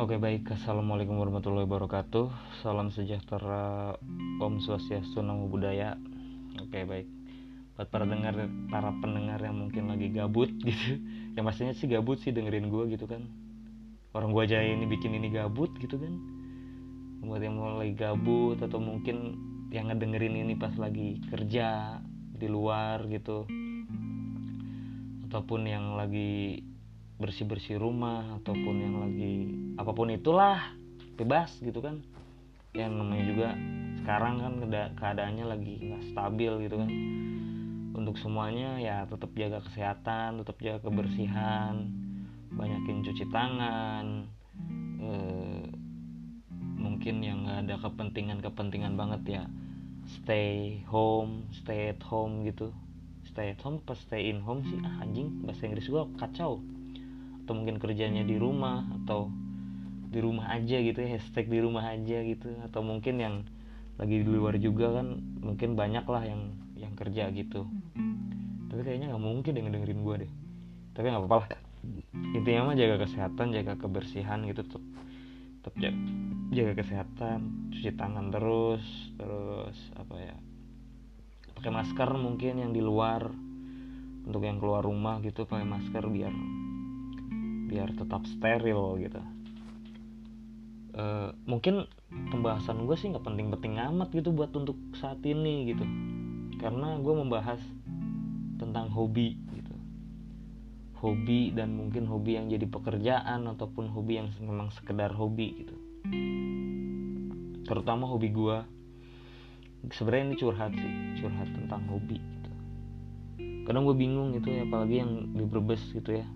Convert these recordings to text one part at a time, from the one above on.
Oke baik, Assalamualaikum warahmatullahi wabarakatuh. Salam sejahtera, Om Swastiastu, Namo Buddhaya. Oke baik. Buat para dengar, para pendengar yang mungkin lagi gabut gitu. Yang pastinya sih gabut sih dengerin gue gitu kan. Orang gue aja ini bikin ini gabut gitu kan. Buat yang mau gabut atau mungkin yang ngedengerin ini pas lagi kerja di luar gitu. Ataupun yang lagi bersih-bersih rumah ataupun yang lagi apa pun itulah bebas gitu kan. Yang namanya juga sekarang kan keadaannya lagi nggak stabil gitu kan. Untuk semuanya ya tetap jaga kesehatan tetap jaga kebersihan banyakin cuci tangan eh, mungkin yang nggak ada kepentingan-kepentingan banget ya stay home stay at home gitu. Stay at home pas stay in home sih? Ah anjing bahasa Inggris gua kacau atau mungkin kerjanya di rumah atau di rumah aja gitu ya hashtag di rumah aja gitu. Atau mungkin yang lagi di luar juga kan mungkin banyak lah yang yang kerja gitu. Tapi kayaknya nggak mungkin deh dengerin gue deh. Tapi nggak apa-apa lah. Intinya mah jaga kesehatan jaga kebersihan gitu tetap tetap jaga, jaga kesehatan cuci tangan terus terus apa ya pakai masker mungkin yang di luar. Untuk yang keluar rumah gitu pakai masker biar biar tetap steril gitu. Uh, mungkin pembahasan gue sih nggak penting-penting amat gitu buat untuk saat ini gitu. Karena gue membahas tentang hobi gitu. Hobi dan mungkin hobi yang jadi pekerjaan ataupun hobi yang memang sekedar hobi gitu. Terutama hobi gue sebenarnya ini curhat sih curhat tentang hobi gitu. Kadang gue bingung gitu ya apalagi yang di Brebes gitu ya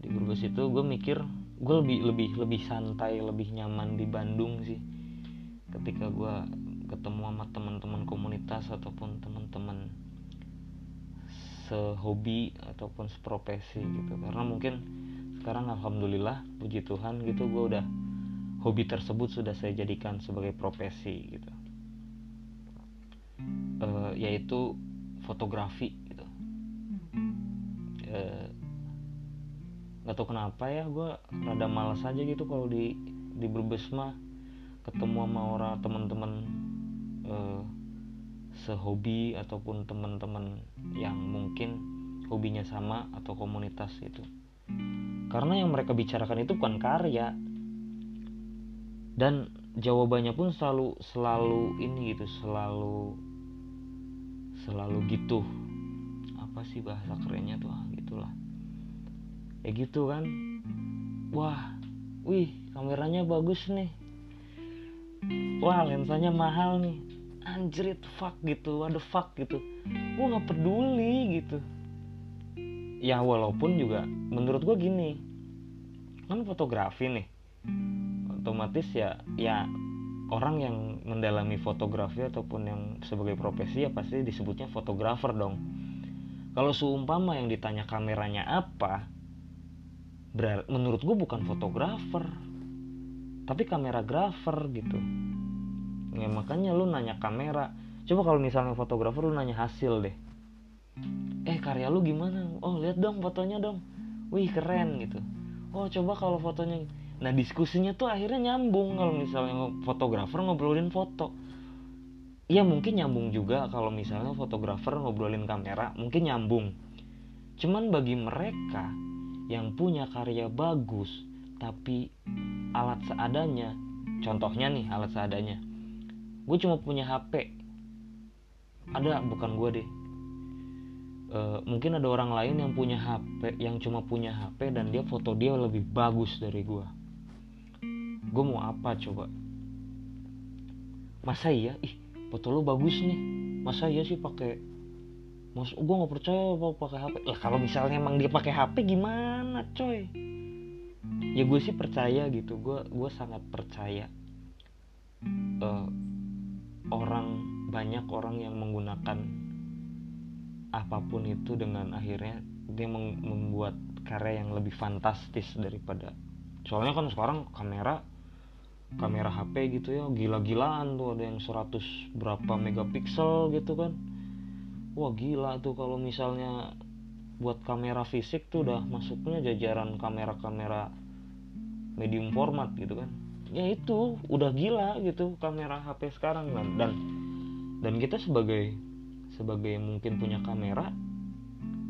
di Brebes itu gue mikir gue lebih lebih lebih santai lebih nyaman di Bandung sih. Ketika gue ketemu sama teman-teman komunitas ataupun teman-teman sehobi ataupun seprofesi gitu. Karena mungkin sekarang alhamdulillah puji Tuhan gitu gue udah hobi tersebut sudah saya jadikan sebagai profesi gitu. E, yaitu fotografi gitu. E, nggak tahu kenapa ya gue rada malas aja gitu kalau di di Brebes mah ketemu sama orang teman-teman uh, sehobi ataupun teman-teman yang mungkin hobinya sama atau komunitas gitu. Karena yang mereka bicarakan itu bukan karya. Dan jawabannya pun selalu selalu ini gitu selalu selalu gitu. Apa sih bahasa kerennya tuh? Ah, gitulah ya gitu kan. Wah wih kameranya bagus nih. Wah lensanya mahal nih. Anjrit fuck gitu what the fuck gitu. Gue nggak peduli gitu. Ya walaupun juga menurut gue gini. Kan fotografi nih. Otomatis ya ya orang yang mendalami fotografi ataupun yang sebagai profesi ya pasti disebutnya fotografer dong. Kalau seumpama yang ditanya kameranya apa Menurut gue bukan fotografer tapi kameragrafer gitu. Ya makanya lu nanya kamera. Coba kalau misalnya fotografer lu nanya hasil deh. Eh karya lu gimana? Oh lihat dong fotonya dong. Wih keren gitu. Oh coba kalau fotonya. Nah diskusinya tuh akhirnya nyambung kalau misalnya fotografer ngobrolin foto. Iya mungkin nyambung juga kalau misalnya fotografer ngobrolin kamera mungkin nyambung. Cuman bagi mereka yang punya karya bagus tapi alat seadanya contohnya nih alat seadanya. Gue cuma punya HP ada bukan gue deh. E, mungkin ada orang lain yang punya HP yang cuma punya HP dan dia foto dia lebih bagus dari gue gue mau apa coba? Masa iya? Ih foto lu bagus nih. Masa iya sih pakai Mas, gue nggak percaya mau pakai HP. Lah kalau misalnya emang dia pakai HP gimana, coy? Ya gue sih percaya gitu. Gue gue sangat percaya. Uh, orang banyak orang yang menggunakan apa pun itu dengan akhirnya dia membuat karya yang lebih fantastis daripada soalnya kan sekarang kamera kamera HP gitu ya gila-gilaan tuh ada yang 100 berapa megapiksel gitu kan wah gila tuh kalau misalnya buat kamera fisik tuh udah masuknya jajaran kamera-kamera medium format gitu kan. Ya itu udah gila gitu kamera HP sekarang kan dan dan kita sebagai sebagai mungkin punya kamera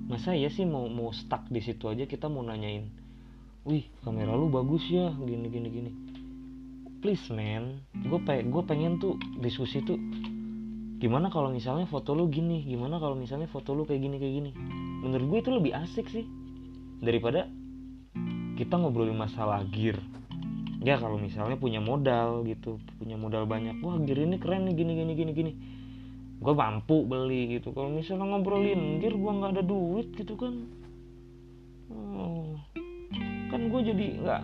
masa ya sih mau mau stuck di situ aja kita mau nanyain wih kamera lu bagus ya gini gini gini. Please man gue pe gue pengen tuh diskusi tuh gimana kalau misalnya foto lu gini? Gimana kalau misalnya foto lu kayak gini kayak gini? Menurut gue itu lebih asik sih. Daripada kita ngobrolin masalah gear. Ya kalau misalnya punya modal gitu punya modal banyak. Wah gear ini keren nih gini gini gini gini. Gue mampu beli gitu. Kalau misalnya ngobrolin gear gue nggak ada duit gitu kan. Oh, kan gue jadi nggak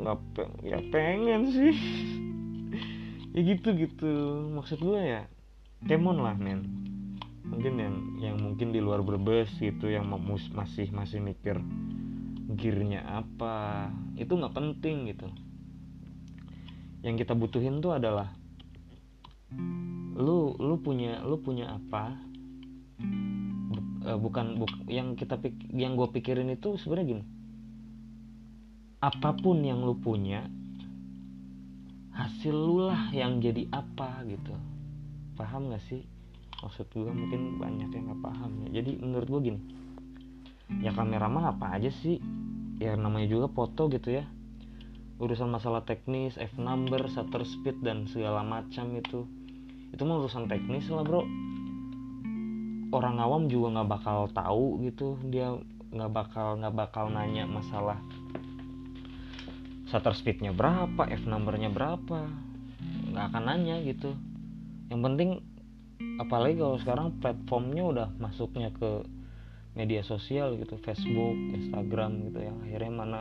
nggak ya pengen sih. Ya gitu gitu maksud gue ya kemon lah men. Mungkin yang yang mungkin di luar berbes gitu yang masih masih mikir gearnya apa itu nggak penting gitu. Yang kita butuhin tuh adalah lu lu punya lu punya apa? Uh, bukan buk, yang kita yang gue pikirin itu sebenarnya gini. Apa pun yang lu punya hasil lu lah yang jadi apa gitu paham gak sih? Maksud gue mungkin banyak yang nggak paham ya. Jadi menurut gue gini ya kamera mah apa aja sih? Ya namanya juga foto gitu ya. Urusan masalah teknis f number shutter speed dan segala macam itu. Itu mah urusan teknis lah bro. Orang awam juga nggak bakal tahu gitu. Dia nggak bakal nggak bakal nanya masalah shutter speednya berapa f numbernya berapa. Nggak akan nanya gitu yang penting apalagi kalau sekarang platformnya udah masuknya ke media sosial gitu Facebook Instagram gitu ya. Akhirnya mana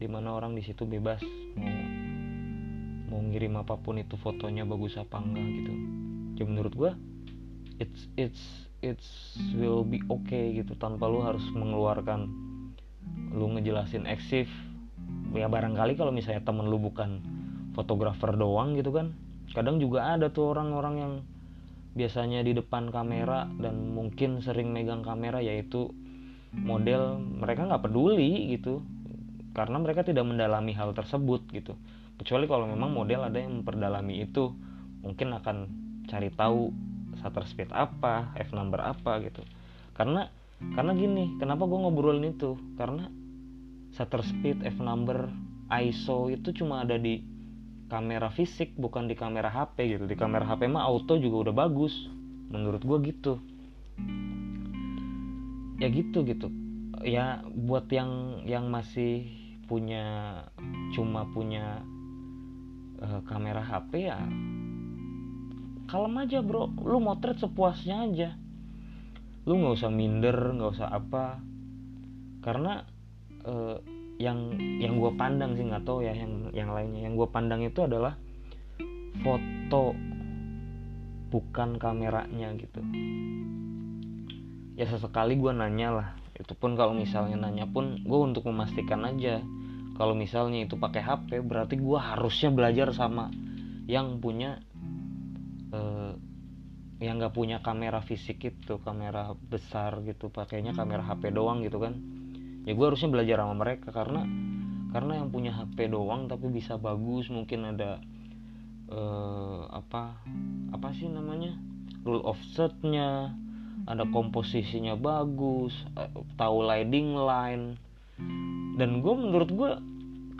di mana orang di situ bebas mau mau ngirim apa pun itu fotonya bagus apa enggak gitu. Ya menurut gua it's it's it's will be okay gitu. Tanpa lu harus mengeluarkan lu ngejelasin eksif ya barangkali kalau misalnya temen lu bukan fotografer doang gitu kan kadang juga ada tuh orang-orang yang biasanya di depan kamera dan mungkin sering megang kamera yaitu model mereka nggak peduli gitu karena mereka tidak mendalami hal tersebut gitu. Kecuali kalau memang model ada yang memperdalami itu mungkin akan cari tahu shutter speed apa f number apa gitu. Karena karena gini kenapa gue ngobrolin itu? Karena shutter speed f number ISO itu cuma ada di kamera fisik bukan di kamera HP gitu. Di kamera HP mah auto juga udah bagus menurut gue gitu. Ya gitu gitu. Ya buat yang yang masih punya cuma punya uh, kamera HP ya kalem aja bro. Lu motret sepuasnya aja. Lu nggak usah minder nggak usah apa. Karena uh, yang yang gue pandang sih nggak tahu ya yang yang lainnya. Yang gue pandang itu adalah foto bukan kameranya gitu. Ya sesekali gue nanya lah. Itu pun kalau misalnya nanya pun gue untuk memastikan aja. Kalau misalnya itu pakai HP berarti gue harusnya belajar sama yang punya eh, yang nggak punya kamera fisik itu kamera besar gitu. Pakainya kamera HP doang gitu kan ya gue harusnya belajar sama mereka karena karena yang punya HP doang tapi bisa bagus mungkin ada uh, apa apa sih namanya? Rule of setnya ada komposisinya bagus uh, tahu lighting line. Dan gue menurut gue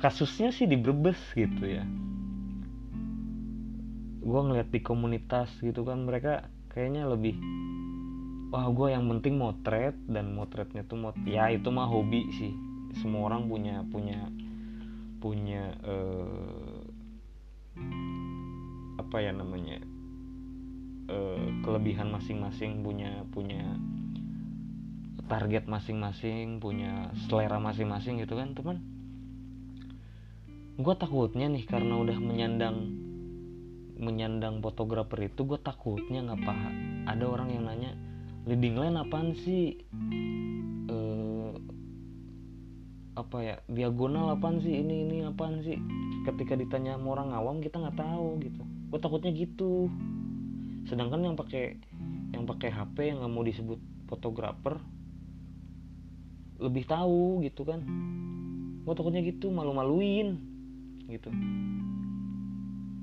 kasusnya sih di Brebes gitu ya. Gue ngeliat di komunitas gitu kan mereka kayaknya lebih wah gue yang penting motret dan motretnya tuh mot ya itu mah hobi sih. Semua orang punya punya punya uh, apa ya namanya uh, kelebihan masing-masing punya punya target masing-masing punya selera masing-masing gitu kan. Teman gue takutnya nih karena udah menyandang menyandang fotografer itu gue takutnya nggak paham ada orang yang nanya leading line apaan sih? Uh, apa ya? Diagonal apaan sih? Ini ini apaan sih? Ketika ditanya sama orang awam kita nggak tahu gitu. Gue takutnya gitu. Sedangkan yang pakai yang pakai HP yang nggak mau disebut fotografer lebih tahu gitu kan. Gue takutnya gitu malu-maluin gitu.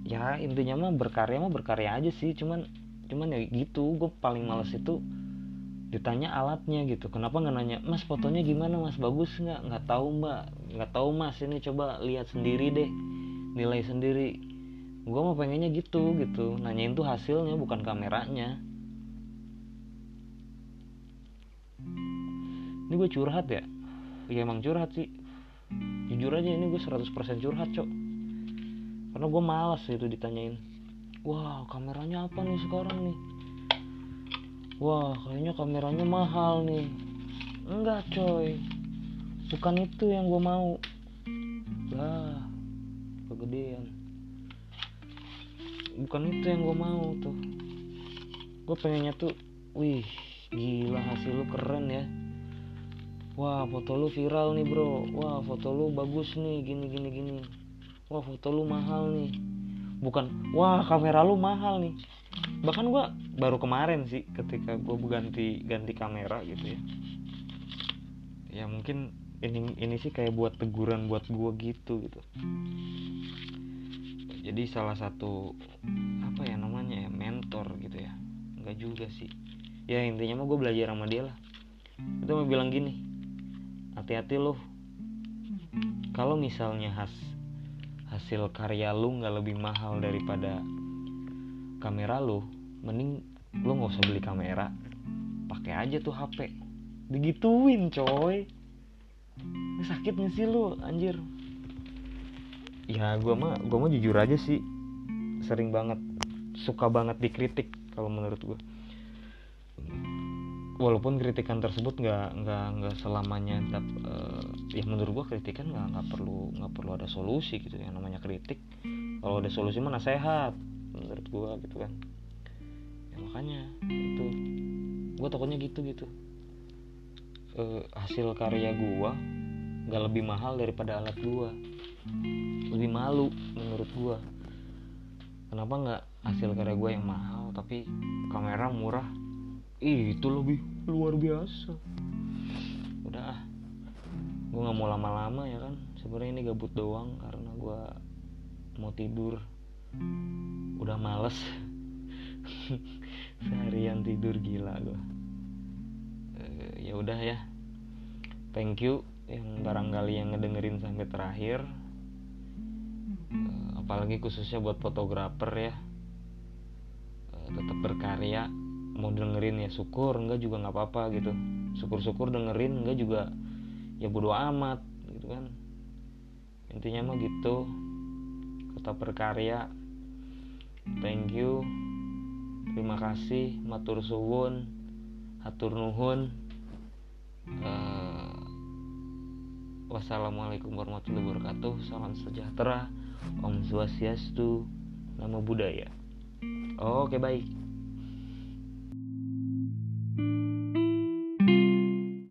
Ya intinya mah berkarya mah berkarya aja sih cuman cuman ya gitu. Gue paling males itu ditanya alatnya gitu. Kenapa nggak nanya mas fotonya gimana mas? Bagus nggak? Nggak tahu mbak. Nggak tahu mas. Ini coba lihat sendiri deh. Nilai sendiri. Gue mau pengennya gitu gitu. Nanyain tuh hasilnya bukan kameranya. Ini gue curhat ya? Ya emang curhat sih. Jujur aja ini gue 100% curhat cok. Karena gue malas itu ditanyain. Wah kameranya apa nih sekarang nih wah kayaknya kameranya mahal nih. Enggak coy. Bukan itu yang gue mau. Lah kegedean. Bukan itu yang gue mau tuh. Gue pengennya tuh wih gila hasil lu keren ya. Wah foto lu viral nih bro. Wah foto lu bagus nih gini gini gini. Wah foto lu mahal nih. Bukan wah kamera lu mahal nih. Bahkan gue baru kemarin sih ketika gue ganti ganti kamera gitu ya. Ya mungkin ini ini sih kayak buat teguran buat gue gitu gitu. Jadi salah satu apa ya namanya ya mentor gitu ya. Enggak juga sih. Ya intinya mah gue belajar sama dia lah. Itu mau bilang gini hati-hati loh kalau misalnya has hasil karya lu nggak lebih mahal daripada kamera lu mending lu nggak usah beli kamera pakai aja tuh HP digituin coy. Sakit nih sih lu anjir? Ya gue mah gue mah jujur aja sih. Sering banget suka banget dikritik kalau menurut gue walaupun kritikan tersebut nggak nggak nggak selamanya tetap uh, ya menurut gua kritikan nggak nggak perlu nggak perlu ada solusi gitu. Yang namanya kritik kalau ada solusi mana sehat menurut gua gitu kan ya makanya itu gua takutnya gitu gitu. Uh, hasil karya gua nggak lebih mahal daripada alat gua. Lebih malu menurut gua. Kenapa nggak hasil karya gua yang mahal tapi kamera murah? Itu lebih luar biasa. Udah gue nggak mau lama-lama ya kan? Sebenarnya ini gabut doang karena gue mau tidur. Udah males seharian tidur gila gue uh, ya udah ya. Thank you yang barangkali yang ngedengerin sampai terakhir. Uh, apalagi khususnya buat fotografer ya. Uh, tetap berkarya mau dengerin ya syukur enggak juga nggak apa-apa gitu. Syukur-syukur dengerin enggak juga ya bodo amat gitu kan. Intinya mah gitu. Tetap berkarya. Thank you terima kasih matur suwun hatur nuhun. Uh, wassalamualaikum warahmatullahi wabarakatuh. Salam sejahtera. Om swastiastu. Nama budaya oke baik